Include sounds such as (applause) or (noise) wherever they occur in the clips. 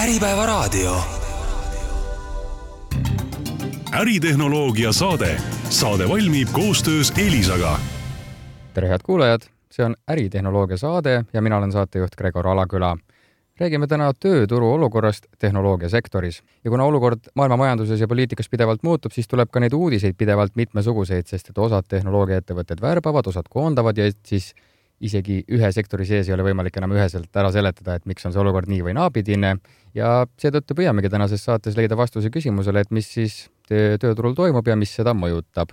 Äripäevaraadio. äritehnoloogia saade. saade valmib koostöös Elisaga. tere, head kuulajad, see on äritehnoloogia saade ja mina olen saatejuht Gregor Alaküla. räägime täna tööturu olukorrast tehnoloogiasektoris ja kuna olukord maailma majanduses ja poliitikas pidevalt muutub, siis tuleb ka neid uudiseid pidevalt mitmesuguseid, sest et osad tehnoloogiaettevõtted värbavad, osad koondavad ja siis isegi ühe sektori sees ei ole võimalik enam üheselt ära seletada, et miks on see olukord nii või naapidine ja seetõttu püüamegi tänases saates leida vastuse küsimusele, et mis siis tööturul toimub ja mis seda mõjutab.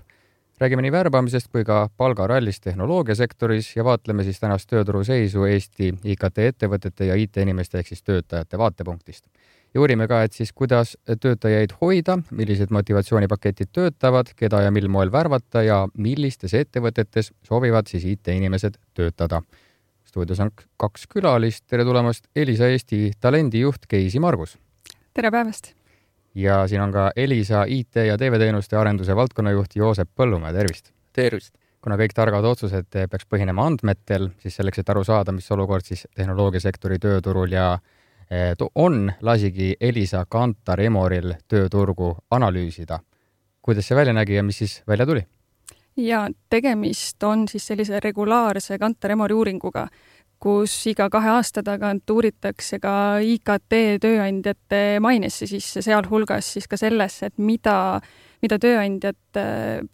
räägime nii värbamisest kui ka palgarallist tehnoloogiasektoris ja vaatleme siis tänast tööturu seisu Eesti IKT ettevõtete ja IT-inimeste ehk siis töötajate vaatepunktist ja uurime ka, et siis kuidas töötajaid hoida, millised motivatsioonipaketid töötavad, keda ja mil moel värvata ja millistes ettevõtetes soovivad siis IT-inimesed töötada. stuudios on kaks külalist, tere tulemast, Elisa Eesti talendijuht Keisi Margus. tere päevast! ja siin on ka Elisa IT ja TV-teenuste arenduse valdkonnajuht Joosep Põllumäe, tervist! tervist! kuna kõik targad otsused peaks põhinema andmetel, siis selleks, et aru saada, mis olukord siis tehnoloogiasektori tööturul ja on, lasigi Elisa Kantar Emoril tööturgu analüüsida. kuidas see välja nägi ja mis siis välja tuli? ja tegemist on siis sellise regulaarse Kantar Emori uuringuga, kus iga kahe aasta tagant uuritakse ka IKT tööandjate mainesse sisse, sealhulgas siis ka sellesse, et mida, mida tööandjad,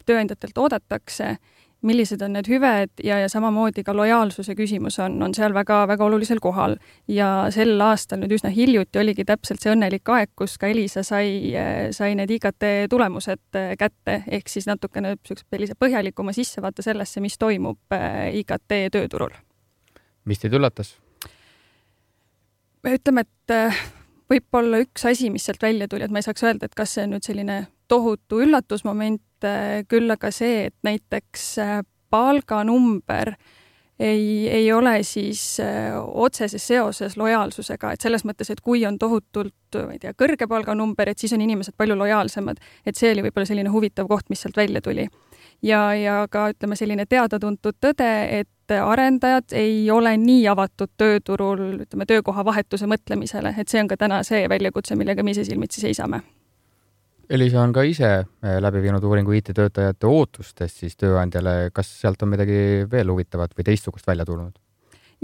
tööandjatelt oodatakse millised on need hüved ja, ja samamoodi ka lojaalsuse küsimus on, on seal väga-väga olulisel kohal. ja sel aastal nüüd üsna hiljuti oligi täpselt see õnnelik aeg, kus ka Elisa sai, sai need IKT tulemused kätte, ehk siis natukene niisuguse sellise põhjalikuma sissevaate sellesse, mis toimub äh, IKT tööturul. mis teid üllatas? ütleme, et äh, võib-olla üks asi, mis sealt välja tuli, et ma ei saaks öelda, et kas see on nüüd selline tohutu üllatusmoment, küll aga see, et näiteks äh, palganumber ei, ei ole siis äh, otseses seoses lojaalsusega, et selles mõttes, et kui on tohutult, ma ei tea, kõrge palganumber, et siis on inimesed palju lojaalsemad, et see oli võib-olla selline huvitav koht, mis sealt välja tuli. ja, ja ka ütleme, selline teada-tuntud tõde, et arendajad ei ole nii avatud tööturul, ütleme, töökohavahetuse mõtlemisele, et see on ka täna see väljakutse, millega me ise silmitsi seisame Elisa on ka ise eh, läbi viinud uuringu IT-töötajate ootustest siis tööandjale, kas sealt on midagi veel huvitavat või teistsugust välja tulnud?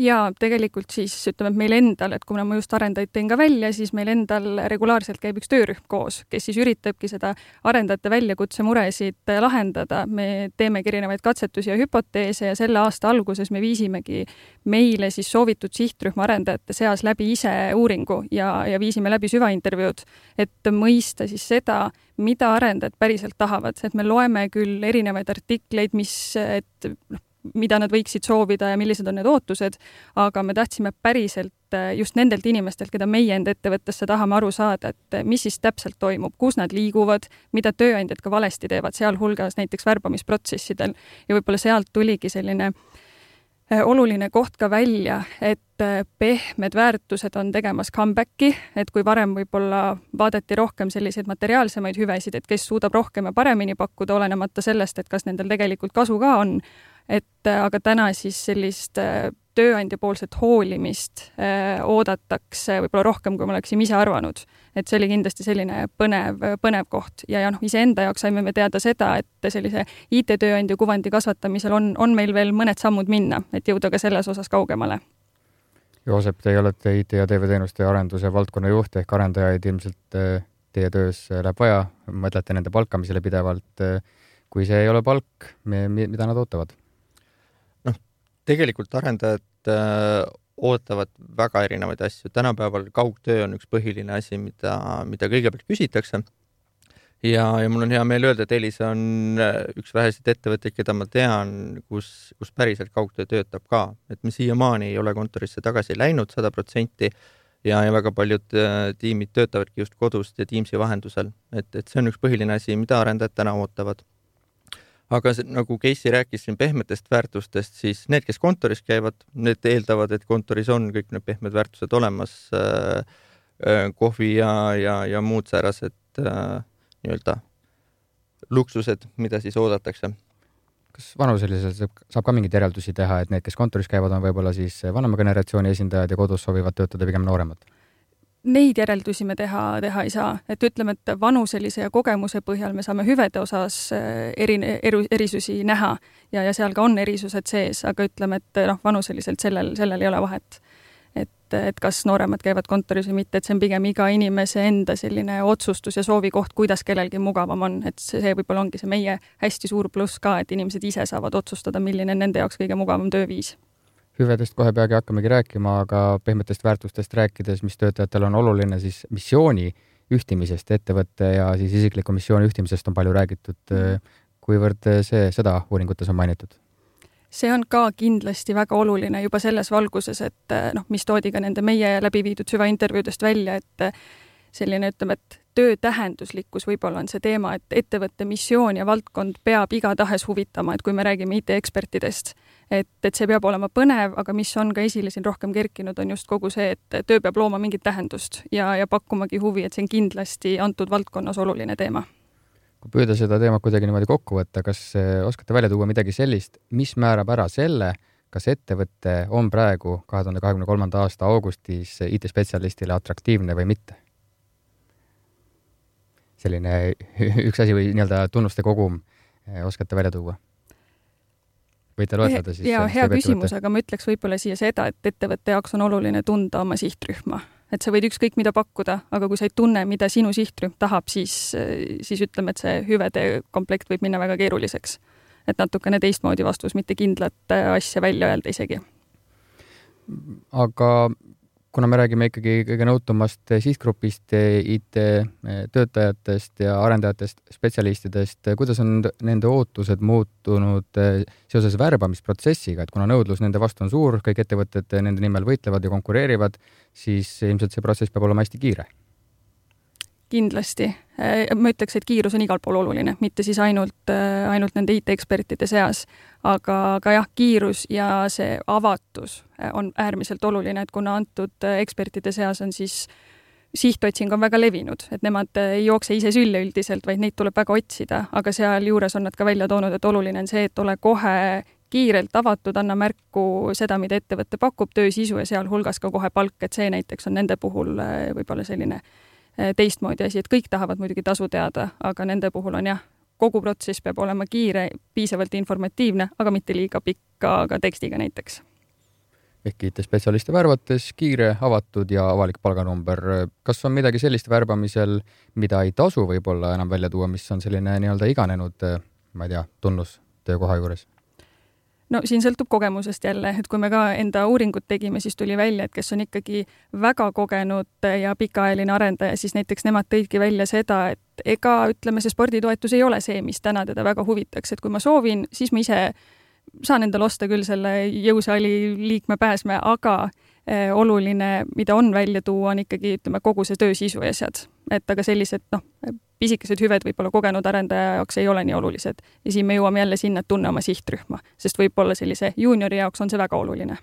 Ja tegelikult siis ütleme, et meil endal, et kuna ma just arendajaid tõin ka välja, siis meil endal regulaarselt käib üks töörühm koos, kes siis üritabki seda arendajate väljakutse muresid lahendada. me teemegi erinevaid katsetusi ja hüpoteese ja selle aasta alguses me viisimegi meile siis soovitud sihtrühma arendajate seas läbi ise uuringu ja, ja viisime läbi süvaintervjuud, et mõista siis seda, mida arendajad päriselt tahavad, et me loeme küll erinevaid artikleid, mis, et noh, mida nad võiksid soovida ja millised on need ootused, aga me tahtsime päriselt äh, just nendelt inimestelt, keda meie enda ettevõttesse tahame aru saada, et äh, mis siis täpselt toimub, kus nad liiguvad, mida tööandjad ka valesti teevad, sealhulgas näiteks värbamisprotsessidel. Ja võib-olla sealt tuligi selline äh, oluline koht ka välja, et pehmed väärtused on tegemas comeback'i, et kui varem võib-olla vaadati rohkem selliseid materiaalsemaid hüvesid, et kes suudab rohkem ja paremini pakkuda, olenemata sellest, et kas nendel tegelikult kasu ka on, et äh, aga täna siis sellist äh, tööandja poolset hoolimist äh, oodatakse võib-olla rohkem, kui me oleksime ise arvanud. et see oli kindlasti selline põnev, põnev koht ja, ja noh, iseenda jaoks saime me teada seda, et sellise IT-tööandja kuvandi kasvatamisel on, on meil veel mõned sammud minna, et jõuda ka selles osas kaugemale. Joosep, teie olete IT ja TV-teenuste arenduse valdkonna juht ehk arendajaid ilmselt teie töös läheb vaja, mõtlete nende palkamisele pidevalt. kui see ei ole palk, mida nad ootavad? Tegelikult arendajad äh, ootavad väga erinevaid asju, tänapäeval kaugtöö on üks põhiline asi, mida, mida kõigepealt küsitakse. ja, ja mul on hea meel öelda, et Elisa on äh, üks väheseid ettevõtteid, keda ma tean, kus, kus päriselt kaugtöö töötab ka, et me siiamaani ei ole kontorisse tagasi läinud sada protsenti ja, ja väga paljud äh, tiimid töötavadki just kodust ja Teamsi vahendusel, et, et see on üks põhiline asi, mida arendajad täna ootavad aga see, nagu Casey rääkis siin pehmetest väärtustest, siis need, kes kontoris käivad, need eeldavad, et kontoris on kõik need pehmed väärtused olemas äh,, äh, kohvi ja, ja, ja muud säärased äh, nii-öelda luksused, mida siis oodatakse. kas vanuseliselt saab ka mingeid järeldusi teha, et need, kes kontoris käivad, on võib-olla siis vanema generatsiooni esindajad ja kodus soovivad töötada pigem nooremad? Neid järeldusi me teha, teha ei saa, et ütleme, et vanuselise ja kogemuse põhjal me saame hüvede osas äh, eri, eru, erisusi näha ja, ja seal ka on erisused sees, aga ütleme, et noh, vanuseliselt sellel, sellel ei ole vahet. et, et kas nooremad käivad kontoris või mitte, et see on pigem iga inimese enda selline otsustus ja soovikoht, kuidas kellelgi mugavam on, et see, see võib-olla ongi see meie hästi suur pluss ka, et inimesed ise saavad otsustada, milline on nende jaoks kõige mugavam tööviis hüvedest kohe peagi hakkamegi rääkima, aga pehmetest väärtustest rääkides, mis töötajatel on oluline, siis missiooni ühtimisest, ettevõtte ja siis isikliku missiooni ühtimisest on palju räägitud. kuivõrd see, seda uuringutes on mainitud? see on ka kindlasti väga oluline juba selles valguses, et noh, mis toodi ka nende meie läbi viidud süvaintervjuudest välja, et selline, ütleme, et töö tähenduslikkus võib-olla on see teema, et ettevõtte missioon ja valdkond peab igatahes huvitama, et kui me räägime IT-ekspertidest, et, et see peab olema põnev, aga mis on ka esile siin rohkem kerkinud, on just kogu see, et töö peab looma mingit tähendust ja, ja pakkumagi huvi, et see on kindlasti antud valdkonnas oluline teema. kui püüda seda teemat kuidagi niimoodi kokku võtta, kas oskate välja tuua midagi sellist, mis määrab ära selle, kas ettevõte on praegu kahe tuhande kahekümne kolmanda aasta augustis IT-spetsialistile atraktiivne või mitte? selline (laughs) üks asi või nii-öelda tunnuste kogum oskate välja tuua? Võite loetleda siis? jaa, hea küsimus, aga ma ütleks võib-olla siia seda, et ettevõtte jaoks on oluline tunda oma sihtrühma. et sa võid ükskõik mida pakkuda, aga kui sa ei tunne, mida sinu sihtrühm tahab, siis, siis ütleme, et see hüvede komplekt võib minna väga keeruliseks. et natukene teistmoodi vastus, mitte kindlat asja välja öelda isegi. aga kuna me räägime ikkagi kõige nõutumast sihtgrupist, IT-töötajatest ja arendajatest, spetsialistidest, kuidas on nende ootused muutunud eh, seoses värbamisprotsessiga, et kuna nõudlus nende vastu on suur, kõik ettevõtted nende nimel võitlevad ja konkureerivad, siis ilmselt see protsess peab olema hästi kiire kindlasti. Äh, ma ütleks, et kiirus on igal pool oluline, mitte siis ainult, äh, ainult nende IT-ekspertide seas. aga, aga jah, kiirus ja see avatus äh, on äärmiselt oluline, et kuna antud ekspertide seas on siis sihtotsing on väga levinud, et nemad ei jookse ise sülle üldiselt, vaid neid tuleb väga otsida, aga sealjuures on nad ka välja toonud, et oluline on see, et ole kohe kiirelt avatud, anna märku seda, mida ettevõte pakub, töö sisu ja sealhulgas ka kohe palk, et see näiteks on nende puhul võib-olla selline äh, teistmoodi asi, et kõik tahavad muidugi tasu teada, aga nende puhul on jah, kogu protsess peab olema kiire, piisavalt informatiivne, aga mitte liiga pika ka tekstiga näiteks. ehk IT-spetsialiste värvates kiire, avatud ja avalik palganumber. kas on midagi sellist värbamisel, mida ei tasu võib-olla enam välja tuua, mis on selline nii-öelda iganenud, ma ei tea, tunnus töökoha juures? No siin sõltub kogemusest jälle, et kui me ka enda uuringut tegime, siis tuli välja, et kes on ikkagi väga kogenud ja pikaajaline arendaja, siis näiteks nemad tõidki välja seda, et ega ütleme, see sporditoetus ei ole see, mis täna teda väga huvitaks, et kui ma soovin, siis ma ise saan endale osta küll selle jõusaali liikme pääsme, aga oluline, mida on välja tuua, on ikkagi ütleme, kogu see töö sisu ja asjad. et aga sellised noh, pisikesed hüved võib-olla kogenud arendaja jaoks ei ole nii olulised. ja siin me jõuame jälle sinna, et tunne oma sihtrühma, sest võib-olla sellise juuniori jaoks on see väga oluline.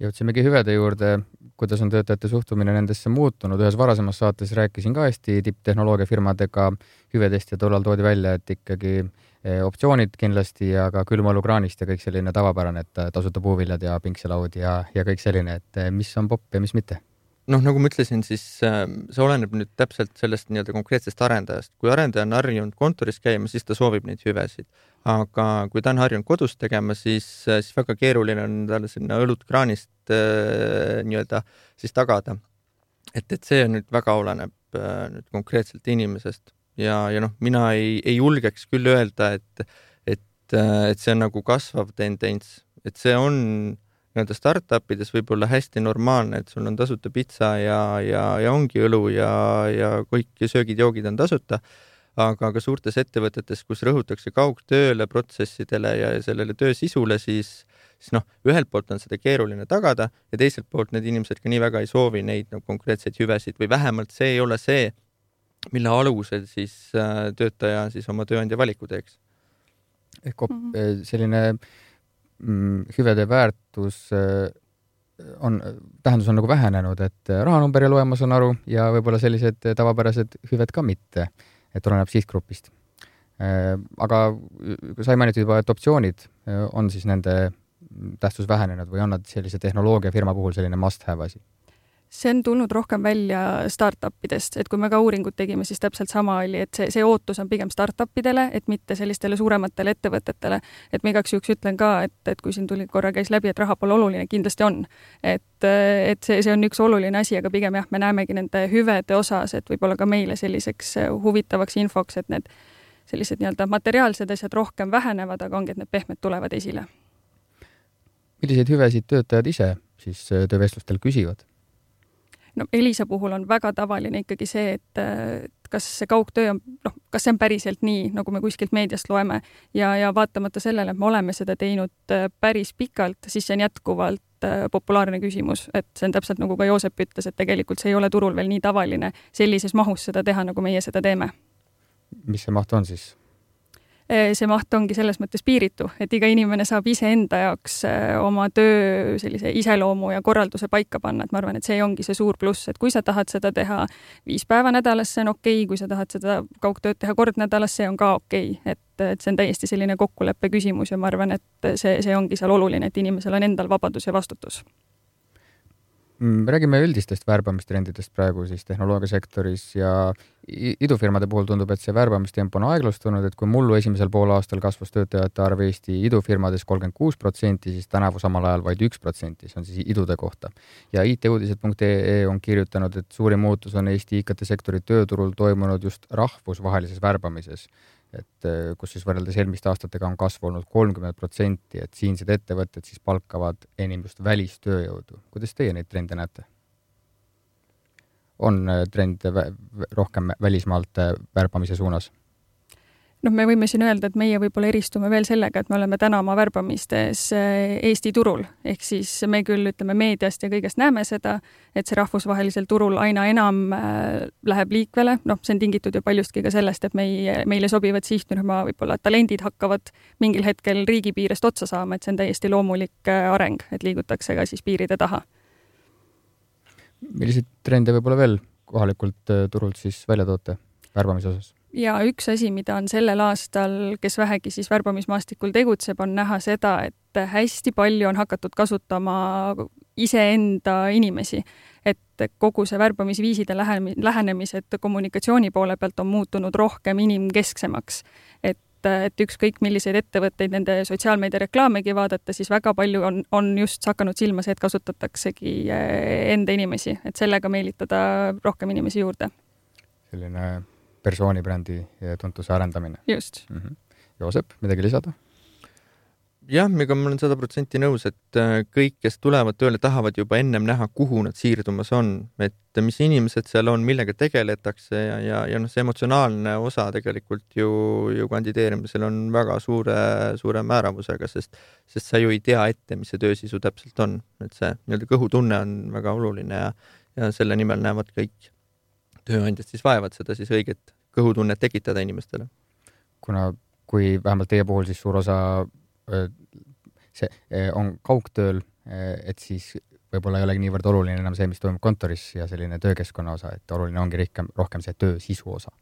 jõudsimegi hüvede juurde, kuidas on töötajate suhtumine nendesse muutunud, ühes varasemas saates rääkisin ka Eesti tipptehnoloogiafirmadega hüvedest ja tollal toodi välja, et ikkagi eh, optsioonid kindlasti ja ka külmaõlukraanist ja kõik selline tavapärane, et tasuta puuviljad ja pingselaud ja, ja kõik selline, et eh, mis on popp ja mis mitte noh, nagu ma ütlesin, siis äh, see oleneb nüüd täpselt sellest nii-öelda konkreetsest arendajast. kui arendaja on harjunud kontoris käima, siis ta soovib neid hüvesid. aga kui ta on harjunud kodus tegema, siis, äh, siis väga keeruline on talle sinna õlut kraanist nii-öelda siis tagada. et, et see nüüd väga oleneb nüüd konkreetselt inimesest ja, ja noh, mina ei, ei julgeks küll öelda, et, et, et see on nagu kasvav tendents, et see on nii-öelda startup ides võib olla hästi normaalne, et sul on tasuta pitsa ja, ja, ja ongi õlu ja, ja kõik söögid-joogid on tasuta, aga ka suurtes ettevõtetes, kus rõhutakse kaugtööle, protsessidele ja sellele töö sisule, siis siis noh, ühelt poolt on seda keeruline tagada ja teiselt poolt need inimesed ka nii väga ei soovi neid no, konkreetseid hüvesid või vähemalt see ei ole see, mille alusel siis äh, töötaja siis oma tööandja valiku teeks. ehk mm -hmm. selline äh, Mm, hüvede väärtus äh, on, tähendus on nagu vähenenud, et rahanumber ei loe, ma saan aru, ja võib-olla sellised tavapärased hüved ka mitte, et oleneb sihtgrupist. Äh, aga sai mainitud juba, et optsioonid on siis nende tähtsus vähenenud või on nad sellise tehnoloogiafirma puhul selline must have asi? See on tulnud rohkem välja startup idest, et kui me ka uuringut tegime, siis täpselt sama oli, et see, see ootus on pigem startup idele, et mitte sellistele suurematele ettevõtetele. et ma igaks juhuks ütlen ka, et, et kui siin tuli korra käis läbi, et raha pole oluline, kindlasti on. et, et see, see on üks oluline asi, aga pigem jah, me näemegi nende hüvede osas, et võib-olla ka meile selliseks huvitavaks infoks, et need sellised nii-öelda materiaalsed asjad rohkem vähenevad, aga ongi, et need pehmed tulevad esile. milliseid hüvesid töötajad ise siis töövestlustel küsivad? No Elisa puhul on väga tavaline ikkagi see, et kas see kaugtöö on, noh, kas see on päriselt nii, nagu me kuskilt meediast loeme ja, ja vaatamata sellele, et me oleme seda teinud äh, päris pikalt, siis see on jätkuvalt äh, populaarne küsimus, et see on täpselt nagu ka Joosep ütles, et tegelikult see ei ole turul veel nii tavaline sellises mahus seda teha, nagu meie seda teeme. mis see maht on siis? Eh, see maht ongi selles mõttes piiritu, et iga inimene saab iseenda jaoks eh, oma töö sellise iseloomu ja korralduse paika panna, et ma arvan, et see ongi see suur pluss, et kui sa tahad seda teha viis päeva nädalas, see on okei okay., kui sa tahad seda kaugtööd teha kord nädalas, see on ka okei okay., et, et see on täiesti selline kokkuleppe küsimus ja ma arvan, et see, see ongi seal oluline, et inimesel on endal vabadus ja vastutus räägime üldistest värbamistrendidest praegu siis tehnoloogiasektoris ja idufirmade puhul tundub, et see värbamistempo on aeglustunud, et kui mullu esimesel poolaastal kasvas töötajate arv Eesti idufirmades kolmkümmend kuus protsenti, siis tänavu samal ajal vaid üks protsenti, see on siis idude kohta. ja ituudised.ee on kirjutanud, et suurim muutus on Eesti IKT-sektori tööturul toimunud just rahvusvahelises värbamises et äh, kus siis võrreldes eelmiste aastatega on kasv olnud kolmkümmend protsenti, et siinsed ettevõtted siis palkavad enim just välistööjõudu. kuidas teie neid trende näete? on äh, trend rohkem välismaalt äh, värbamise suunas? Noh, me võime siin öelda, et meie võib-olla eristume veel sellega, et me oleme täna oma värbamistes äh, Eesti turul, ehk siis me küll ütleme meediast ja kõigest näeme seda, et see rahvusvahelisel turul aina enam äh, läheb liikvele, noh, see on tingitud ju paljustki ka sellest, et meie, meile sobivad sihtrühma võib-olla talendid hakkavad mingil hetkel riigi piirest otsa saama, et see on täiesti loomulik äh, areng, et liigutakse ka siis piiride taha. milliseid trende võib-olla veel kohalikult turult siis välja toote värbamise osas? Ja üks asi, mida on sellel aastal, kes vähegi siis värbamismaastikul tegutseb, on näha seda, et hästi palju on hakatud kasutama iseenda inimesi. et kogu see värbamisviiside lähenemised kommunikatsiooni poole pealt on muutunud rohkem inimkesksemaks. et et ükskõik milliseid ettevõtteid nende sotsiaalmeedia reklaamegi vaadata, siis väga palju on, on just hakanud silma see, et kasutataksegi eh, enda inimesi, et sellega meelitada rohkem inimesi juurde. selline persoonibrändi tuntuse arendamine. just mm. -hmm. Joosep, midagi lisada? jah, ega ma olen sada protsenti nõus, et äh, kõik, kes tulevad tööle, tahavad juba ennem näha, kuhu nad siirdumas on, et mis inimesed seal on, millega tegeletakse ja, ja, ja noh, see emotsionaalne osa tegelikult ju, ju kandideerimisel on väga suure, suure määravusega, sest, sest sa ju ei tea ette, mis see töösisu täpselt on, et see nii-öelda kõhutunne on väga oluline ja, ja selle nimel näevad kõik tööandjad siis vaevad seda siis õiget kõhutunnet tekitada inimestele. kuna, kui vähemalt teie puhul siis suur osa see on kaugtööl, et siis võib-olla ei olegi niivõrd oluline enam see, mis toimub kontoris ja selline töökeskkonna osa, et oluline ongi rohkem, rohkem see töö sisu osa.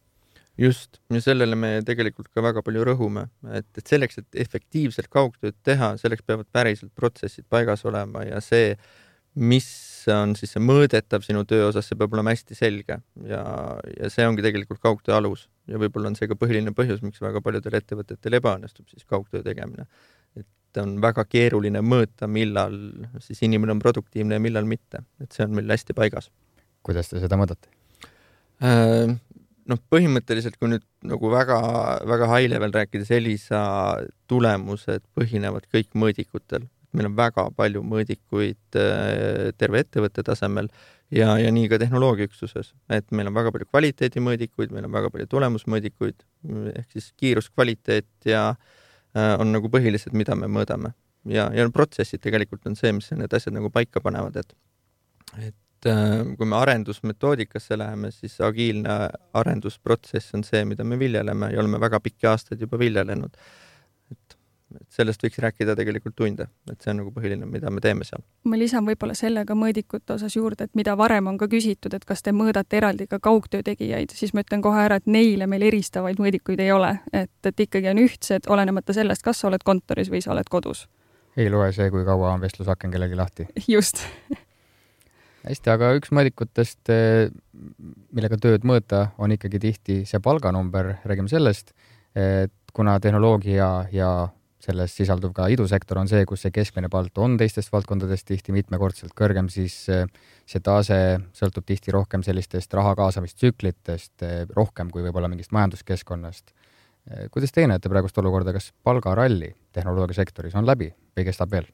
just, ja sellele me tegelikult ka väga palju rõhume, et, et selleks, et efektiivselt kaugtööd teha, selleks peavad päriselt protsessid paigas olema ja see, mis on siis see mõõdetav sinu töö osas, see peab olema hästi selge ja, ja see ongi tegelikult kaugtöö alus ja võib-olla on see ka põhiline põhjus, miks väga paljudel ettevõtetel ebaõnnestub siis kaugtöö tegemine. et on väga keeruline mõõta, millal siis inimene on produktiivne ja millal mitte, et see on meil hästi paigas. kuidas te seda mõõdate äh,? noh, põhimõtteliselt kui nüüd nagu väga-väga high level rääkides, Elisa tulemused põhinevad kõik mõõdikutel meil on väga palju mõõdikuid äh, terve ettevõtte tasemel ja, ja nii ka tehnoloogiaüksuses, et meil on väga palju kvaliteedimõõdikuid, meil on väga palju tulemusmõõdikuid ehk siis kiirus, kvaliteet ja äh, on nagu põhilised, mida me mõõdame. ja, ja protsessid tegelikult on see, mis need asjad nagu paika panevad, et, et äh, kui me arendusmetoodikasse läheme, siis agiilne arendusprotsess on see, mida me viljeleme ja oleme väga pikki aastaid juba viljelenud. Et sellest võiks rääkida tegelikult tunde, et see on nagu põhiline, mida me teeme seal. ma lisan võib-olla selle ka mõõdikute osas juurde, et mida varem on ka küsitud, et kas te mõõdate eraldi ka kaugtöö tegijaid, siis ma ütlen kohe ära, et neile meil eristavaid mõõdikuid ei ole, et, et ikkagi on ühtsed, olenemata sellest, kas sa oled kontoris või sa oled kodus. ei loe see, kui kaua on vestlusaken kellelgi lahti. (laughs) just hästi, aga üks mõõdikutest, millega tööd mõõta, on ikkagi tihti see palganumber, räägime sellest, et kuna tehnoloogia ja selles sisalduv ka idusektor on see, kus see keskmine palk on teistest valdkondadest tihti mitmekordselt kõrgem, siis see tase sõltub tihti rohkem sellistest raha kaasamistsüklitest, rohkem kui võib-olla mingist majanduskeskkonnast. kuidas teie näete praegust olukorda, kas palgaralli tehnoloogiasektoris on läbi või kestab veel?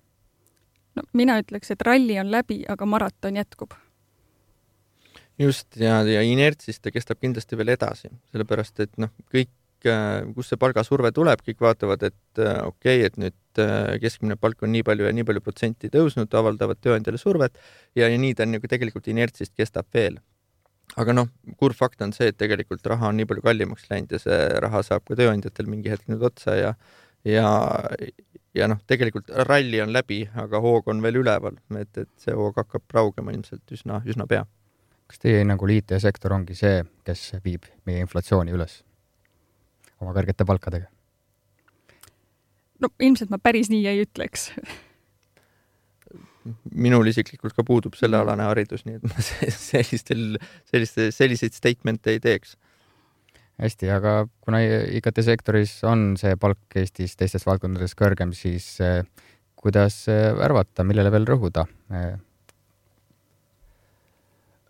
no mina ütleks, et ralli on läbi, aga maraton jätkub. just, ja, ja inertsist ta kestab kindlasti veel edasi, sellepärast et noh, kõik kust see palgasurve tuleb, kõik vaatavad, et äh, okei okay,, et nüüd äh, keskmine palk on nii palju ja nii palju protsenti tõusnud, avaldavad tööandjale survet ja, ja nii ta nagu tegelikult inertsist kestab veel. aga noh, kurb fakt on see, et tegelikult raha on nii palju kallimaks läinud ja see raha saab ka tööandjatel mingi hetk nüüd otsa ja ja, ja noh, tegelikult ralli on läbi, aga hoog on veel üleval, et, et see hoog hakkab raugema ilmselt üsna, üsna pea. kas teie hinnangul IT-sektor ongi see, kes viib meie inflatsiooni üles? Oma kõrgete palkadega? no ilmselt ma päris nii ei ütleks minul isiklikult ka puudub sellealane haridus, nii et ma (laughs) sellistel, selliste, selliseid statement'e ei teeks. hästi, aga kuna IKT sektoris on see palk Eestis teistes valdkondades kõrgem, siis eh, kuidas eh, värvata, millele veel rõhuda? Eh,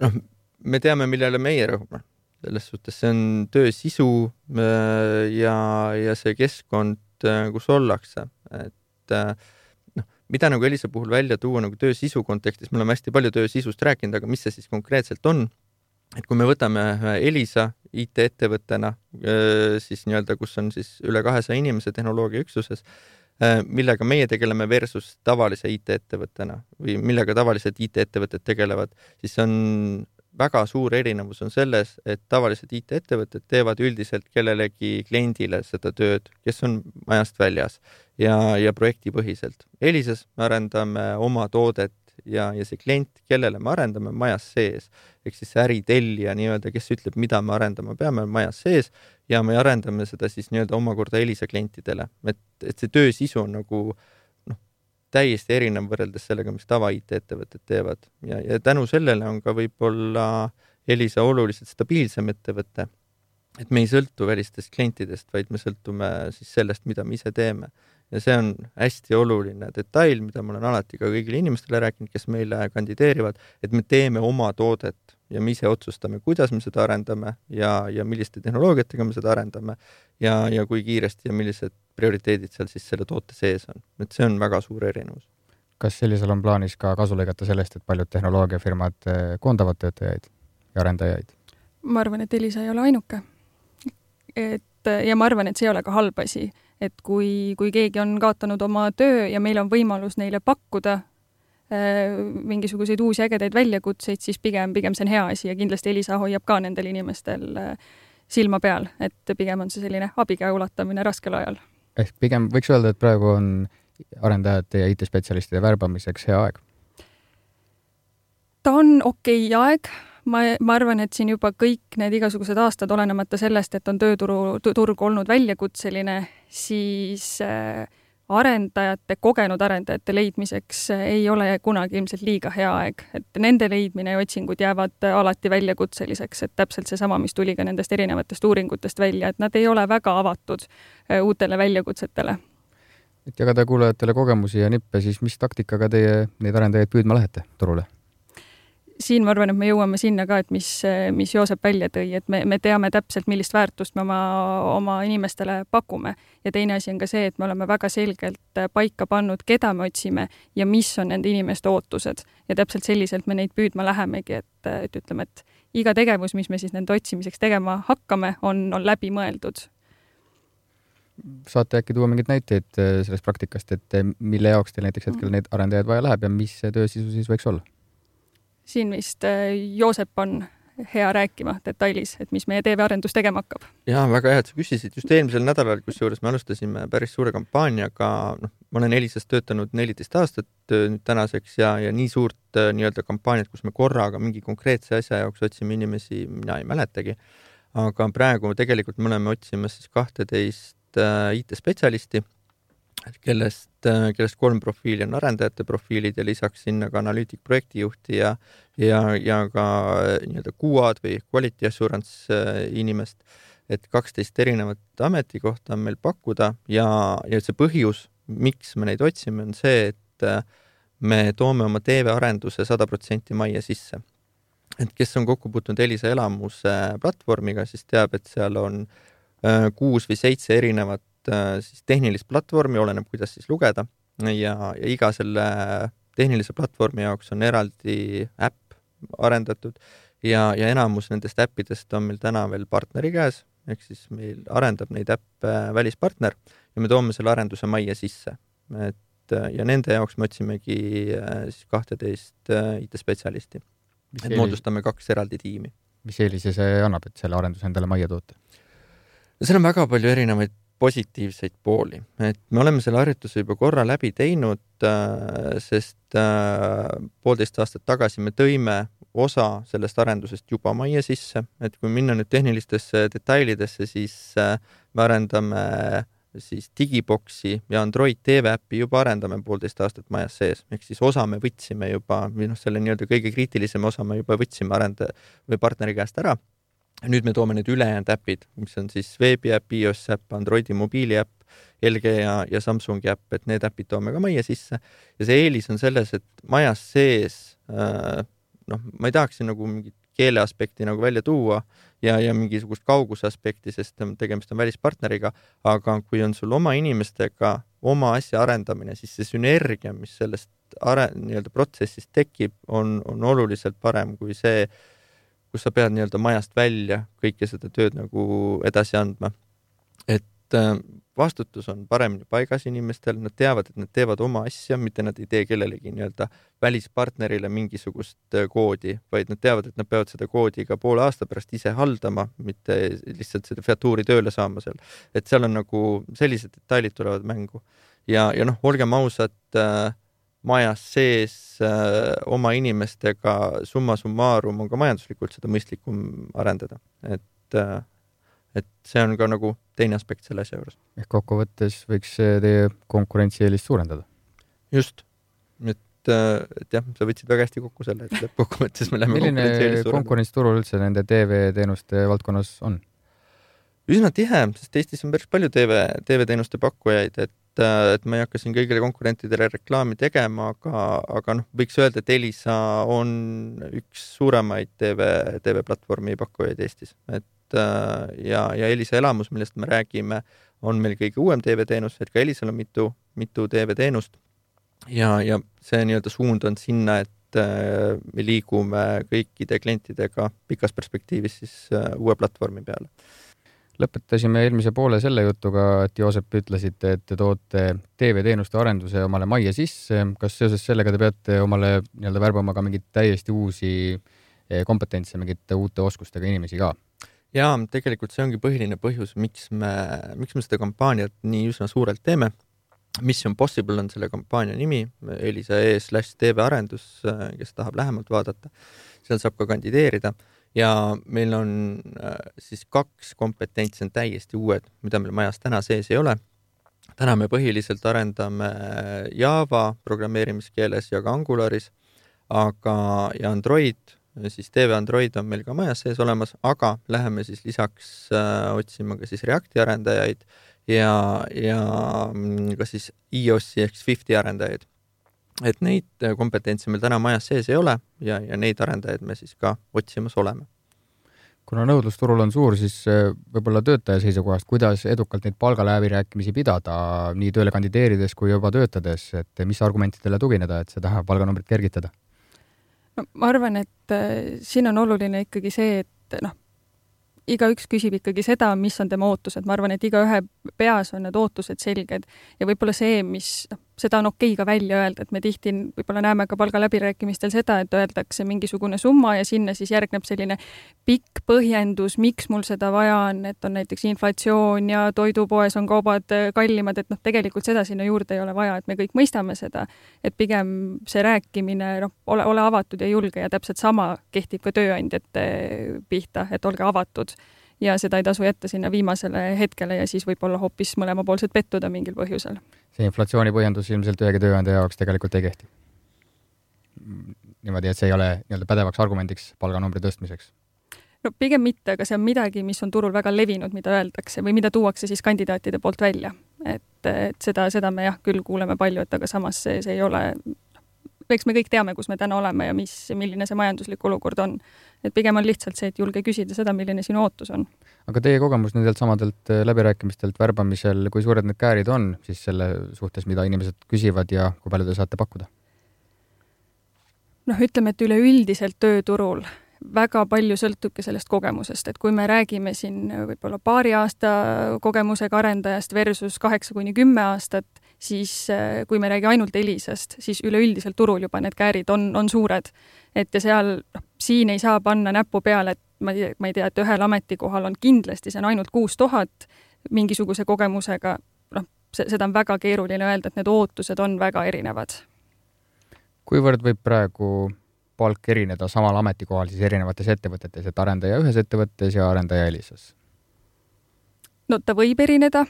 noh, me teame, millele meie rõhume selles suhtes see on töö sisu äh, ja, ja see keskkond, äh, kus ollakse, et äh, noh, mida nagu Elisa puhul välja tuua nagu töö sisu kontekstis, me oleme hästi palju töö sisust rääkinud, aga mis see siis konkreetselt on? et kui me võtame Elisa IT-ettevõttena, siis nii-öelda, kus on siis üle kahesaja inimese tehnoloogiaüksuses, millega meie tegeleme versus tavalise IT-ettevõttena või millega tavalised IT-ettevõtted tegelevad, siis on väga suur erinevus on selles, et tavalised IT-ettevõtted teevad üldiselt kellelegi kliendile seda tööd, kes on majast väljas ja, ja projektipõhiselt. Elises me arendame oma toodet ja, ja see klient, kellele me arendame, majas sees. ehk siis äritellija nii-öelda, kes ütleb, mida me arendama peame, majas sees ja me arendame seda siis nii-öelda omakorda Elisa klientidele, et, et see töö sisu on nagu äh, täiesti erinev võrreldes sellega, mis tava IT-ettevõtted teevad ja, ja tänu sellele on ka võib-olla Elisa oluliselt stabiilsem ettevõte. et me ei sõltu välistest klientidest, vaid me sõltume siis sellest, mida me ise teeme. ja see on hästi oluline detail, mida ma olen alati ka kõigile inimestele rääkinud, kes meile kandideerivad, et me teeme oma toodet ja me ise otsustame, kuidas me seda arendame ja, ja milliste tehnoloogiatega me seda arendame ja, ja kui kiiresti ja millised prioriteedid seal siis selle toote sees on, et see on väga suur erinevus. kas sellisel on plaanis ka kasu lõigata sellest, et paljud tehnoloogiafirmad eh, koondavad töötajaid ja arendajaid? ma arvan, et Elisa ei ole ainuke. et ja ma arvan, et see ei ole ka halb asi, et kui, kui keegi on kaotanud oma töö ja meil on võimalus neile pakkuda eh, mingisuguseid uusi ägedaid väljakutseid, siis pigem, pigem see on hea asi ja kindlasti Elisa hoiab ka nendel inimestel äh, silma peal, et pigem on see selline abikäe ulatamine raskel ajal. ehk pigem võiks öelda, et praegu on arendajate ja IT-spetsialistide värbamiseks hea aeg? ta on okei okay aeg, ma, ma arvan, et siin juba kõik need igasugused aastad, olenemata sellest, et on tööturu, turg olnud väljakutseline, siis äh, arendajate, kogenud arendajate leidmiseks ei ole kunagi ilmselt liiga hea aeg, et nende leidmine ja otsingud jäävad alati väljakutseliseks, et täpselt seesama, mis tuli ka nendest erinevatest uuringutest välja, et nad ei ole väga avatud äh, uutele väljakutsetele. et jagada kuulajatele kogemusi ja nippe, siis mis taktikaga teie neid arendajaid püüdma lähete turule? Siin ma arvan, et me jõuame sinna ka, et mis, mis Joosep välja tõi, et me, me teame täpselt, millist väärtust me oma, oma inimestele pakume. ja teine asi on ka see, et me oleme väga selgelt paika pannud, keda me otsime ja mis on nende inimeste ootused. ja täpselt selliselt me neid püüdma lähemegi, et, et ütleme, et iga tegevus, mis me siis nende otsimiseks tegema hakkame, on, on läbimõeldud saate äkki tuua mingeid näiteid sellest praktikast, et mille jaoks teil näiteks hetkel neid arendajaid vaja läheb ja mis see töö sisu siis võiks olla? Siin vist äh, Joosep on hea rääkima detailis, et mis meie TV-arendus tegema hakkab. ja väga hea, et sa küsisid, just eelmisel nädalal, kusjuures me alustasime päris suure kampaaniaga, noh, ma olen Elisas töötanud neliteist aastat äh, nüüd tänaseks ja, ja nii suurt äh, nii-öelda kampaaniat, kus me korraga mingi konkreetse asja jaoks otsime inimesi, mina ei mäletagi. aga praegu tegelikult me oleme otsimas siis kahteteist IT-spetsialisti kellest, kellest kolm profiili on arendajate profiilid ja lisaks sinna ka analüütik, projektijuhti ja ja, ja ka nii-öelda QA-d või quality assurance inimest et kaksteist erinevat ametikohta on meil pakkuda ja, ja see põhjus, miks me neid otsime, on see, et äh, me toome oma TV-arenduse sada protsenti majja sisse. et kes on kokku puutunud Elisa elamuse platvormiga, siis teab, et seal on äh, kuus või seitse erinevat äh, siis tehnilist platvormi, oleneb, kuidas siis lugeda ja, ja iga selle tehnilise platvormi jaoks on eraldi äpp arendatud ja, ja enamus nendest äppidest on meil täna veel partneri käes, ehk siis meil arendab neid äppe välispartner ja me toome selle arenduse majja sisse. et ja nende jaoks me otsimegi äh, siis kahteteist äh, IT-spetsialisti. et moodustame kaks eraldi tiimi. mis eelise see annab, et selle arenduse endale majja toote? seal on väga palju erinevaid positiivseid pooli, et me oleme selle harjutuse juba korra läbi teinud, äh, sest poolteist aastat tagasi me tõime osa sellest arendusest juba majja sisse, et kui minna nüüd tehnilistesse detailidesse, siis äh, me arendame siis digiboksi ja Android TV äppi juba arendame poolteist aastat majas sees, ehk siis osa me võtsime juba või noh, selle nii-öelda kõige kriitilisema osa me juba võtsime arendaja või partneri käest ära. Nüüd me toome need ülejäänud äpid, mis on siis veebiäpp, iOS äpp, Androidi mobiiliäpp, LG ja, ja Samsungi äpp, et need äpid toome ka majja sisse. Ja see eelis on selles, et majas sees äh, noh, ma ei tahaks siin nagu mingit keele aspekti nagu välja tuua ja, ja mingisugust kauguse aspekti, sest tegemist on välispartneriga, aga kui on sul oma inimestega oma asja arendamine, siis see sünergia, mis sellest are-, nii-öelda protsessist tekib, on, on oluliselt parem kui see, kus sa pead nii-öelda majast välja kõike seda tööd nagu edasi andma. et äh, vastutus on paremini paigas inimestel, nad teavad, et nad teevad oma asja, mitte nad ei tee kellelegi nii-öelda välispartnerile mingisugust äh, koodi, vaid nad teavad, et nad peavad seda koodi ka poole aasta pärast ise haldama, mitte lihtsalt seda featuuri tööle saama seal. et seal on nagu sellised detailid tulevad mängu ja, ja noh, olgem ausad äh,, majas sees äh, oma inimestega summa summarum on ka majanduslikult seda mõistlikum arendada, et äh, et see on ka nagu teine aspekt selle asja juures. ehk kokkuvõttes võiks teie konkurentsieelist suurendada? just, et, äh, et jah, sa võtsid väga hästi kokku selle, et lõppkokkuvõttes me läheme milline konkurents turul üldse nende TV-teenuste valdkonnas on? üsna tihe, sest Eestis on päris palju TV, TV-teenuste pakkujaid, et äh, et ma ei hakka siin kõigile konkurentidele reklaami tegema, aga, aga noh, võiks öelda, et Elisa on üks suuremaid TV, TV-platvormi pakkujaid Eestis, et Äh, ja, ja Elisa elamus, millest me räägime, on meil kõige uuem TV-teenus, et ka Elisal on mitu, mitu TV-teenust. ja, ja see nii-öelda suund on sinna, et äh, me liigume kõikide klientidega pikas perspektiivis siis uue platvormi peale lõpetasime eelmise poole selle jutuga, et Joosep, ütlesite, et te toote TV-teenuste arenduse omale majja sisse. kas seoses sellega te peate omale nii-öelda värbama ka mingeid täiesti uusi kompetentse, mingite uute oskustega inimesi ka? jaa, tegelikult see ongi põhiline põhjus, miks me, miks me seda kampaaniat nii üsna suurelt teeme. Mission Possible on selle kampaania nimi, Elisa E slaš TV arendus, kes tahab lähemalt vaadata, seal saab ka kandideerida ja meil on äh, siis kaks kompetentsi on täiesti uued, mida meil majas täna sees ei ole. täna me põhiliselt arendame Java programmeerimiskeeles ja ka Angularis, aga, ja Android siis TV Android on meil ka majas sees olemas, aga läheme siis lisaks äh, otsima ka siis Reacti arendajaid ja, ja mm, ka siis iOS-i ehk Swifti arendajaid. Et neid äh, kompetentse meil täna majas sees ei ole ja, ja neid arendajaid me siis ka otsimas oleme kuna nõudlus turul on suur, siis äh, võib-olla töötaja seisukohast, kuidas edukalt neid palgaläbirääkimisi pidada nii tööle kandideerides kui juba töötades, et mis argumentidele tugineda, et seda palganumbrit kergitada? no ma arvan, et äh, siin on oluline ikkagi see, et noh, igaüks küsib ikkagi seda, mis on tema ootused, ma arvan, et igaühe peas on need ootused selged ja võib-olla see, mis noh, seda on okei okay ka välja öelda, et me tihti võib-olla näeme ka palgaläbirääkimistel seda, et öeldakse mingisugune summa ja sinna siis järgneb selline pikk põhjendus, miks mul seda vaja on, et on näiteks inflatsioon ja toidupoes on kaubad äh, kallimad, et noh, tegelikult seda sinna juurde ei ole vaja, et me kõik mõistame seda, et pigem see rääkimine, noh, ole, ole avatud ja julge ja täpselt sama kehtib ka tööandjate pihta, et olge avatud ja seda ei tasu jätta sinna viimasele hetkele ja siis võib-olla hoopis mõlemapoolselt pettuda mingil põhjusel. see inflatsiooni põhjendus ilmselt ühegi tööandja jaoks tegelikult ei kehti? niimoodi, et see ei ole nii-öelda pädevaks argumendiks palganumbri tõstmiseks? no pigem mitte, aga see on midagi, mis on turul väga levinud, mida öeldakse või mida tuuakse siis kandidaatide poolt välja. et, et seda, seda me jah, küll kuuleme palju, et aga samas see, see ei ole eks me kõik teame, kus me täna oleme ja mis, milline see majanduslik olukord on. et pigem on lihtsalt see, et julge küsida seda, milline sinu ootus on. aga teie kogemus nendelt samadelt äh, läbirääkimistelt värbamisel, kui suured need käärid on siis selle suhtes, mida inimesed küsivad ja kui palju te saate pakkuda? noh, ütleme, et üleüldiselt tööturul väga palju sõltubki sellest kogemusest, et kui me räägime siin võib-olla paari aasta kogemusega arendajast versus kaheksa kuni kümme aastat, siis äh, kui me ei räägi ainult Elisast, siis üleüldiselt turul juba need käärid on, on suured. et ja seal, noh, siin ei saa panna näppu peale, et ma ei, ma ei tea, et ühel ametikohal on kindlasti, see on ainult kuus tuhat mingisuguse kogemusega, noh, seda on väga keeruline öelda, et need ootused on väga erinevad. kuivõrd võib praegu palk erineda samal ametikohal siis erinevates ettevõtetes, et arendaja ühes ettevõttes ja arendaja Elisas? no ta võib erineda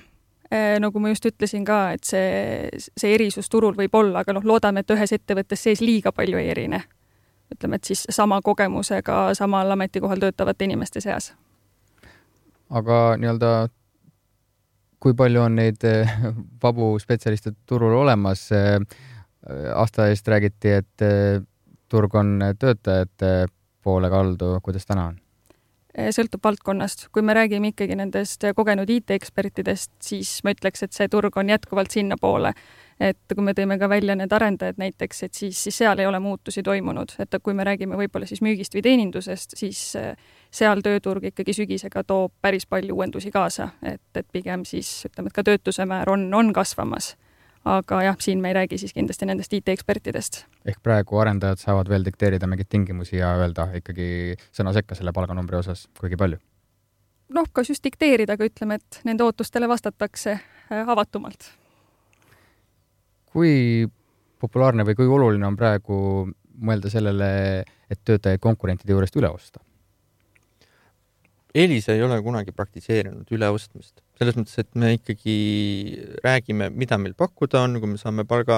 nagu ma just ütlesin ka, et see, see erisus turul võib olla, aga noh, loodame, et ühes ettevõttes sees liiga palju ei erine. ütleme, et siis sama kogemusega samal ametikohal töötavate inimeste seas. aga nii-öelda kui palju on neid äh, (laughs) vabu spetsialiste turul olemas? Äh, aasta eest räägiti, et turg on töötajate poole kaldu, kuidas täna on? Eh, sõltub valdkonnast. kui me räägime ikkagi nendest kogenud IT-ekspertidest, siis ma ütleks, et see turg on jätkuvalt sinnapoole. et kui me tõime ka välja need arendajad näiteks, et siis, siis seal ei ole muutusi toimunud, et kui me räägime võib-olla siis müügist või teenindusest, siis eh, seal tööturg ikkagi sügisega toob päris palju uuendusi kaasa, et, et pigem siis ütleme, et ka töötuse määr on, on kasvamas aga jah, siin me ei räägi siis kindlasti nendest IT-ekspertidest. ehk praegu arendajad saavad veel dikteerida mingeid tingimusi ja öelda ikkagi sõna sekka selle palganumbri osas, kuigi palju? noh, kas just dikteerida, aga ütleme, et nende ootustele vastatakse äh, avatumalt. kui populaarne või kui oluline on praegu mõelda sellele, et töötajaid konkurentide juurest üle osta? Elisa ei ole kunagi praktiseerinud üleostmist, selles mõttes, et me ikkagi räägime, mida meil pakkuda on, kui me saame palga,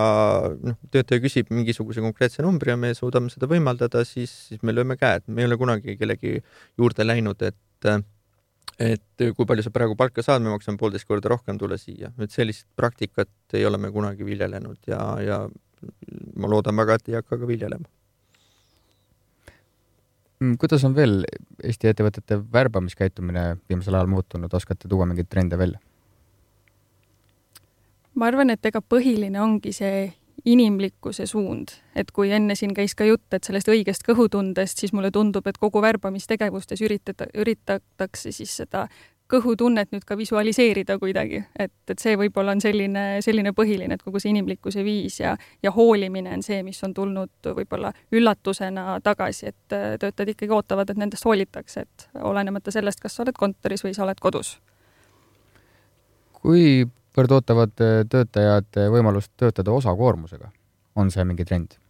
noh, töötaja küsib mingisuguse konkreetse numbri ja me suudame seda võimaldada, siis, siis me lööme käed, me ei ole kunagi kellegi juurde läinud, et et kui palju sa praegu palka saad, me maksame poolteist korda rohkem, tule siia. et sellist praktikat ei ole me kunagi viljelenud ja, ja ma loodan väga, et ei hakka ka viljelema kuidas on veel Eesti ettevõtete värbamiskäitumine viimasel ajal muutunud, oskate tuua mingeid trende välja? ma arvan, et ega põhiline ongi see inimlikkuse suund, et kui enne siin käis ka jutt, et sellest õigest kõhutundest, siis mulle tundub, et kogu värbamistegevustes üritada, üritatakse siis seda kõhutunnet nüüd ka visualiseerida kuidagi, et, et see võib-olla on selline, selline põhiline, et kogu see inimlikkuse viis ja, ja hoolimine on see, mis on tulnud võib-olla üllatusena tagasi, et äh, töötajad ikkagi ootavad, et nendest hoolitakse, et olenemata sellest, kas sa oled kontoris või sa oled kodus. kuivõrd ootavad äh, töötajad äh, võimalust töötada osakoormusega? on see mingi trend?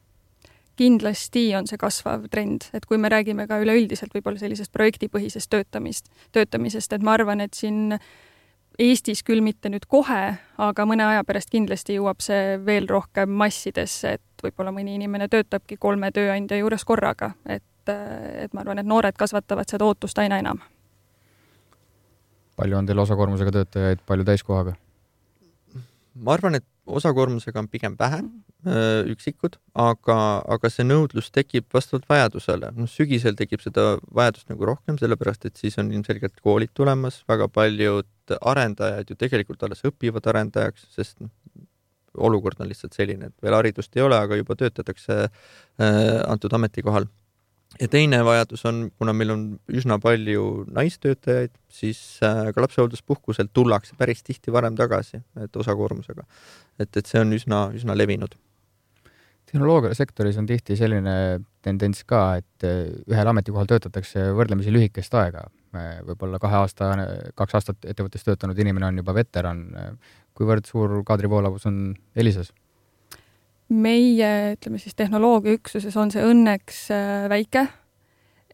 Kindlasti on see kasvav trend, et kui me räägime ka üleüldiselt võib-olla sellisest projektipõhisest töötamist, töötamisest, et ma arvan, et siin Eestis küll mitte nüüd kohe, aga mõne aja pärast kindlasti jõuab see veel rohkem massidesse, et võib-olla mõni inimene töötabki kolme tööandja juures korraga, et, et ma arvan, et noored kasvatavad seda ootust aina enam. palju on teil osakoormusega töötajaid, palju täiskohaga? ma arvan, et osakoormusega on pigem vähe, äh, üksikud, aga, aga see nõudlus tekib vastavalt vajadusele. noh, sügisel tekib seda vajadust nagu rohkem, sellepärast et siis on ilmselgelt koolid tulemas, väga paljud arendajad ju tegelikult alles õpivad arendajaks, sest noh, olukord on lihtsalt selline, et veel haridust ei ole, aga juba töötatakse äh, antud ametikohal ja teine vajadus on, kuna meil on üsna palju naistöötajaid, siis äh, ka lapsehoolduspuhkuselt tullakse päris tihti varem tagasi, et osakoormusega. et, et see on üsna, üsna levinud. tehnoloogiasektoris on tihti selline tendents ka, et äh, ühel ametikohal töötatakse võrdlemisi lühikest aega. võib-olla kahe aasta, kaks aastat ettevõttes töötanud inimene on juba veteran. kuivõrd suur kaadrivoolavus on Elisas? Meie, ütleme siis tehnoloogiaüksuses on see õnneks äh, väike,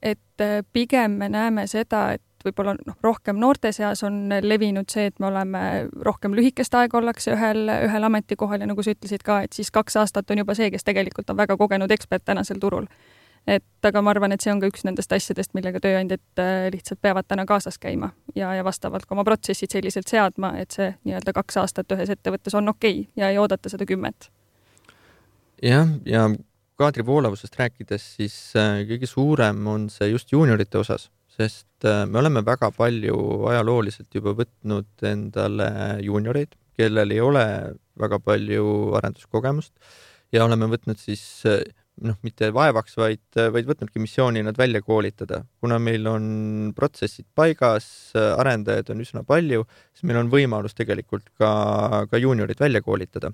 et äh, pigem me näeme seda, et võib-olla noh, rohkem noorte seas on levinud see, et me oleme rohkem lühikest aega ollakse ühel, ühel ametikohal ja nagu sa ütlesid ka, et siis kaks aastat on juba see, kes tegelikult on väga kogenud ekspert tänasel turul. et aga ma arvan, et see on ka üks nendest asjadest, millega tööandjad äh, lihtsalt peavad täna kaasas käima ja, ja vastavalt ka oma protsessid selliselt seadma, et see nii-öelda kaks aastat ühes ettevõttes on okei okay ja ei oodata seda kümmet. Jah, ja, kaadri voolavusest rääkides, siis äh, kõige suurem on see just juuniorite osas, sest äh, me oleme väga palju ajalooliselt juba võtnud endale juunioreid, kellel ei ole väga palju arenduskogemust ja oleme võtnud siis äh, noh, mitte vaevaks, vaid, vaid võtnudki missiooni nad välja koolitada. kuna meil on protsessid paigas, arendajaid on üsna palju, siis meil on võimalus tegelikult ka, ka juuniorid välja koolitada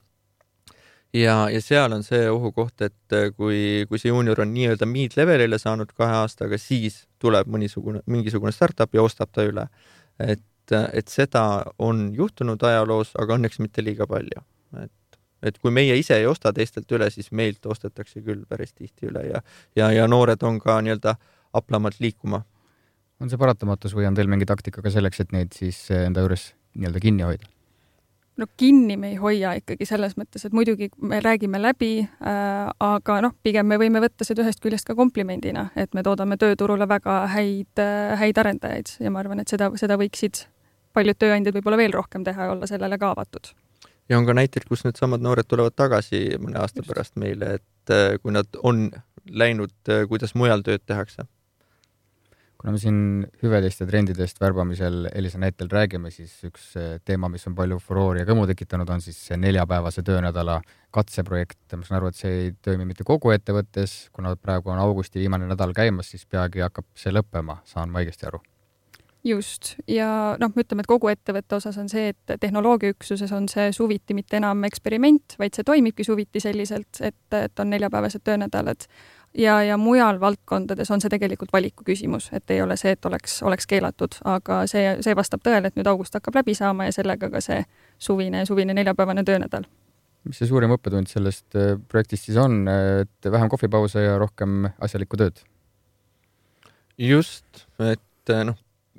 ja, ja seal on see ohukoht, et äh, kui, kui see juunior on nii-öelda mid-levelile saanud kahe aastaga, siis tuleb mõnisugune, mingisugune startup ja ostab ta üle. et, äh, et seda on juhtunud ajaloos, aga õnneks mitte liiga palju. et, et kui meie ise ei osta teistelt üle, siis meilt ostetakse küll päris tihti üle ja, ja, ja noored on ka nii-öelda aplamalt liikuma. on see paratamatus või on teil mingi taktika ka selleks, et neid siis enda juures nii-öelda kinni hoida? No kinni me ei hoia ikkagi selles mõttes, et muidugi me räägime läbi äh,, aga noh, pigem me võime võtta seda ühest küljest ka komplimendina, et me toodame tööturule väga häid äh,, häid arendajaid ja ma arvan, et seda, seda võiksid paljud tööandjad võib-olla veel rohkem teha ja olla sellele ka avatud. ja on ka näiteid, kus needsamad noored tulevad tagasi mõne aasta Just. pärast meile, et äh, kui nad on läinud, äh, kuidas mujal tööd tehakse kuna me siin hüvedest ja trendidest värbamisel Elisa näitel räägime, siis üks eh, teema, mis on palju furoori ja kõmu tekitanud, on siis see neljapäevase töönädala katseprojekt. ma saan aru, et see ei toimi mitte kogu ettevõttes, kuna praegu on augusti viimane nädal käimas, siis peagi hakkab see lõppema, saan ma õigesti aru? just, ja noh, ütleme, et kogu ettevõtte osas on see, et tehnoloogiaüksuses on see suviti mitte enam eksperiment, vaid see toimibki suviti selliselt, et, et on neljapäevased töönädalad ja, ja mujal valdkondades on see tegelikult valiku küsimus, et ei ole see, et oleks, oleks keelatud, aga see, see vastab tõele, et nüüd august hakkab läbi saama ja sellega ka see suvine, suvine neljapäevane töönädal. mis see suurim õppetund sellest äh, projektist siis on, et vähem kohvipause ja rohkem asjalikku tööd? just, et äh, noh,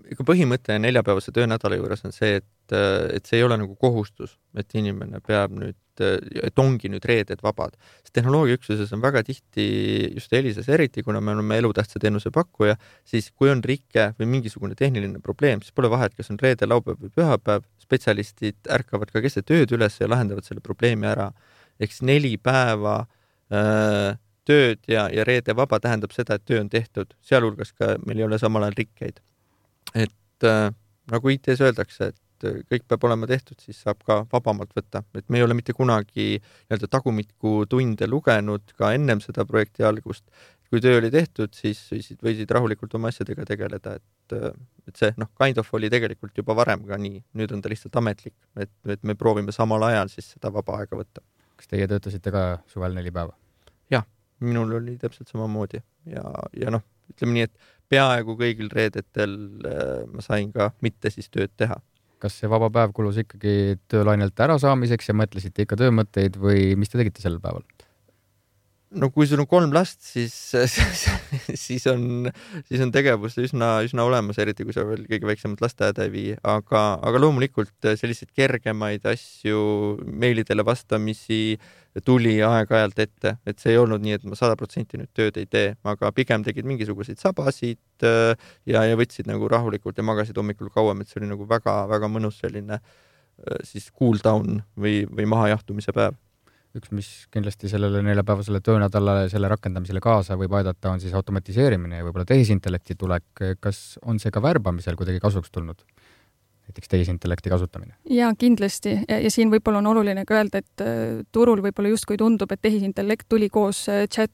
ikka põhimõte neljapäevase töönädala juures on see, et, äh, et see ei ole nagu kohustus, et inimene peab nüüd et, et ongi nüüd reeded vabad. sest tehnoloogiaüksuses on väga tihti, just Elisas eriti, kuna me oleme elutähtsa teenuse pakkuja, siis kui on rike või mingisugune tehniline probleem, siis pole vahet, kas on reede, laupäev või pühapäev, spetsialistid ärkavad ka keset ööd üles ja lahendavad selle probleemi ära. ehk siis neli päeva öö, äh, tööd ja, ja reede vaba tähendab seda, et töö on tehtud, sealhulgas ka meil ei ole samal ajal rikkeid. Et äh, nagu IT-s öeldakse, et äh, kõik peab olema tehtud, siis saab ka vabamalt võtta, et me ei ole mitte kunagi nii-öelda tagumikku tunde lugenud ka ennem seda projekti algust. kui töö oli tehtud, siis võisid, võisid rahulikult oma asjadega tegeleda, et, äh, et see noh, kind of oli tegelikult juba varem ka nii, nüüd on ta lihtsalt ametlik, et, et me proovime samal ajal siis seda vaba aega võtta. kas teie töötasite ka suvel neli päeva? jah, minul oli täpselt samamoodi ja, ja noh, ütleme nii, et peaaegu kõigil reedetel äh, ma sain ka mitte siis tööd teha kas see vaba päev kulus ikkagi töölainelt ärasaamiseks ja mõtlesite ikka töömõtteid või mis te tegite sel päeval? No kui sul on kolm last, siis, (laughs) siis on, siis on tegevust üsna, üsna olemas, eriti kui sa veel kõige väiksemat lasteaeda ei vii, aga, aga loomulikult selliseid kergemaid asju, meilidele vastamisi tuli aeg-ajalt ette, et see ei olnud nii, et ma sada protsenti nüüd tööd ei tee, aga pigem tegid mingisuguseid sabasid äh, ja, ja võtsid nagu rahulikult ja magasid hommikul kauem, et see oli nagu väga-väga mõnus selline äh, siis cool down või, või mahajahtumise päev üks, mis kindlasti sellele neljapäevasele töönädalale, selle rakendamisele kaasa võib aidata, on siis automatiseerimine ja võib-olla tehisintellekti tulek. kas on see ka värbamisel kuidagi kasuks tulnud? näiteks tehisintellekti kasutamine? jaa, kindlasti ja, ja siin võib-olla on oluline ka öelda, et äh, turul võib-olla justkui tundub, et tehisintellekt tuli koos äh, chat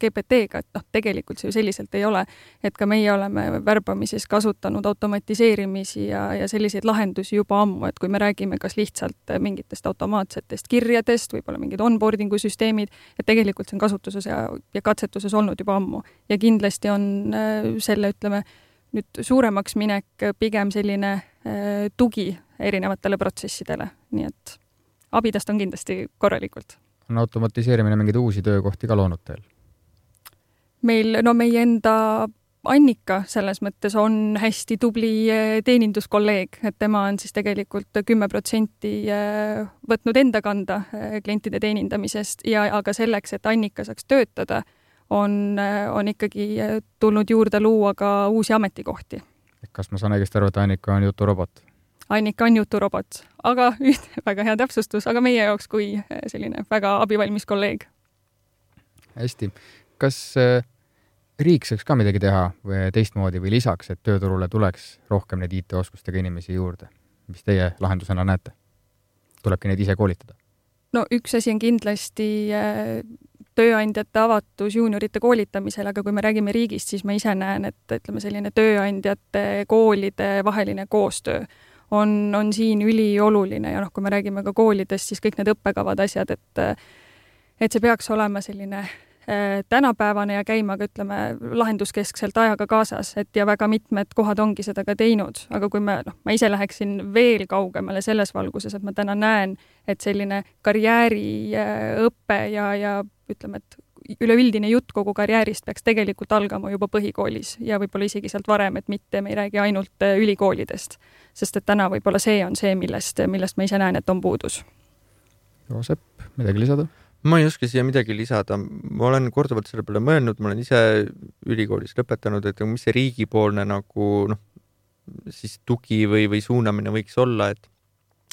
GPT-ga, et noh, tegelikult see ju selliselt ei ole. et ka meie oleme värbamises kasutanud automatiseerimisi ja, ja selliseid lahendusi juba ammu, et kui me räägime kas lihtsalt mingitest automaatsetest kirjadest, võib-olla mingid onboarding'u süsteemid, et tegelikult see on kasutuses ja, ja katsetuses olnud juba ammu. ja kindlasti on äh, selle, ütleme, nüüd suuremaks minek pigem selline äh, tugi erinevatele protsessidele, nii et abidest on kindlasti korralikult on automatiseerimine mingeid uusi töökohti ka loonud teil? meil, no meie enda Annika selles mõttes on hästi tubli teeninduskolleeg, et tema on siis tegelikult kümme protsenti võtnud enda kanda klientide teenindamisest ja aga selleks, et Annika saaks töötada, on, on ikkagi tulnud juurde luua ka uusi ametikohti. kas ma saan õigesti aru, et Annika on juturobot? Annika on juturobot, aga (laughs) üht, väga hea täpsustus, aga meie jaoks kui selline väga abivalmis kolleeg. hästi, kas äh, riik saaks ka midagi teha või teistmoodi või lisaks, et tööturule tuleks rohkem neid IT-oskustega inimesi juurde? mis teie lahendusena näete? tulebki neid ise koolitada? no üks asi on kindlasti äh, tööandjate avatus juuniorite koolitamisel, aga kui me räägime riigist, siis ma ise näen, et ütleme, selline tööandjate, koolide vaheline koostöö on, on siin ülioluline ja noh, kui me räägime ka koolidest, siis kõik need õppekavad, asjad, et et see peaks olema selline äh, tänapäevane ja käima ka ütleme, lahenduskeskselt ajaga kaasas, et ja väga mitmed kohad ongi seda ka teinud, aga kui me, noh, ma ise läheksin veel kaugemale selles valguses, et ma täna näen, et selline karjääriõpe ja, ja ütleme, et üleüldine jutt kogu karjäärist peaks tegelikult algama juba põhikoolis ja võib-olla isegi sealt varem, et mitte me ei räägi ainult äh, ülikoolidest. sest et täna võib-olla see on see, millest, millest ma ise näen, et on puudus. Joosep, midagi lisada? ma ei oska siia midagi lisada, ma olen korduvalt selle peale mõelnud, ma olen ise ülikoolis lõpetanud, et mis see riigipoolne nagu noh, siis tugi või, või suunamine võiks olla, et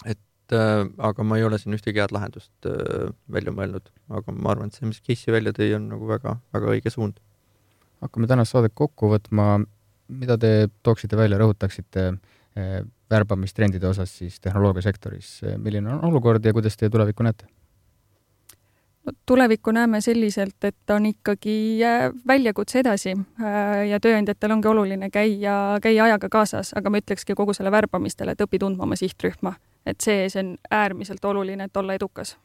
et äh, aga ma ei ole siin ühtegi head lahendust äh, välja mõelnud, aga ma arvan, et see, mis Casey välja tõi, on nagu väga, väga õige suund. hakkame tänast saadet kokku võtma. mida te tooksite välja, rõhutaksite äh, värbamistrendide osas siis tehnoloogiasektoris, milline on olukord ja kuidas teie tulevikku näete? no tulevikku näeme selliselt, et on ikkagi äh, väljakutse edasi äh, ja tööandjatel ongi oluline käia, käia ajaga kaasas, aga ma ütlekski kogu selle värbamistele, et õpi tundma oma sihtrühma et see, see on äärmiselt oluline, et olla edukas.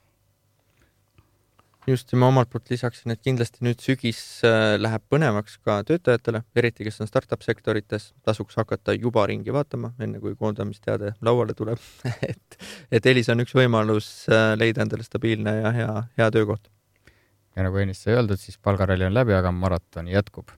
just, ja ma omalt poolt lisaksin, et kindlasti nüüd sügis äh, läheb põnevaks ka töötajatele, eriti kes on startup sektorites, tasuks hakata juba ringi vaatama, enne kui koondamisteade lauale tuleb (laughs) et, et Elis on üks võimalus äh, leida endale stabiilne ja hea, hea töökoht. ja nagu ennist sai öeldud, siis palgaralli on läbi, aga maraton jätkub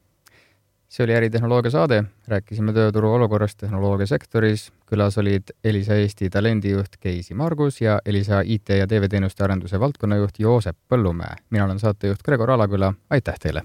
see oli äritehnoloogia saade, rääkisime tööturu olukorrast tehnoloogiasektoris. külas olid Elisa Eesti talendijuht Keisi Margus ja Elisa IT ja TV-teenuste arenduse valdkonnajuht Joosep Põllumäe. mina olen saatejuht Gregor Alaküla, aitäh teile!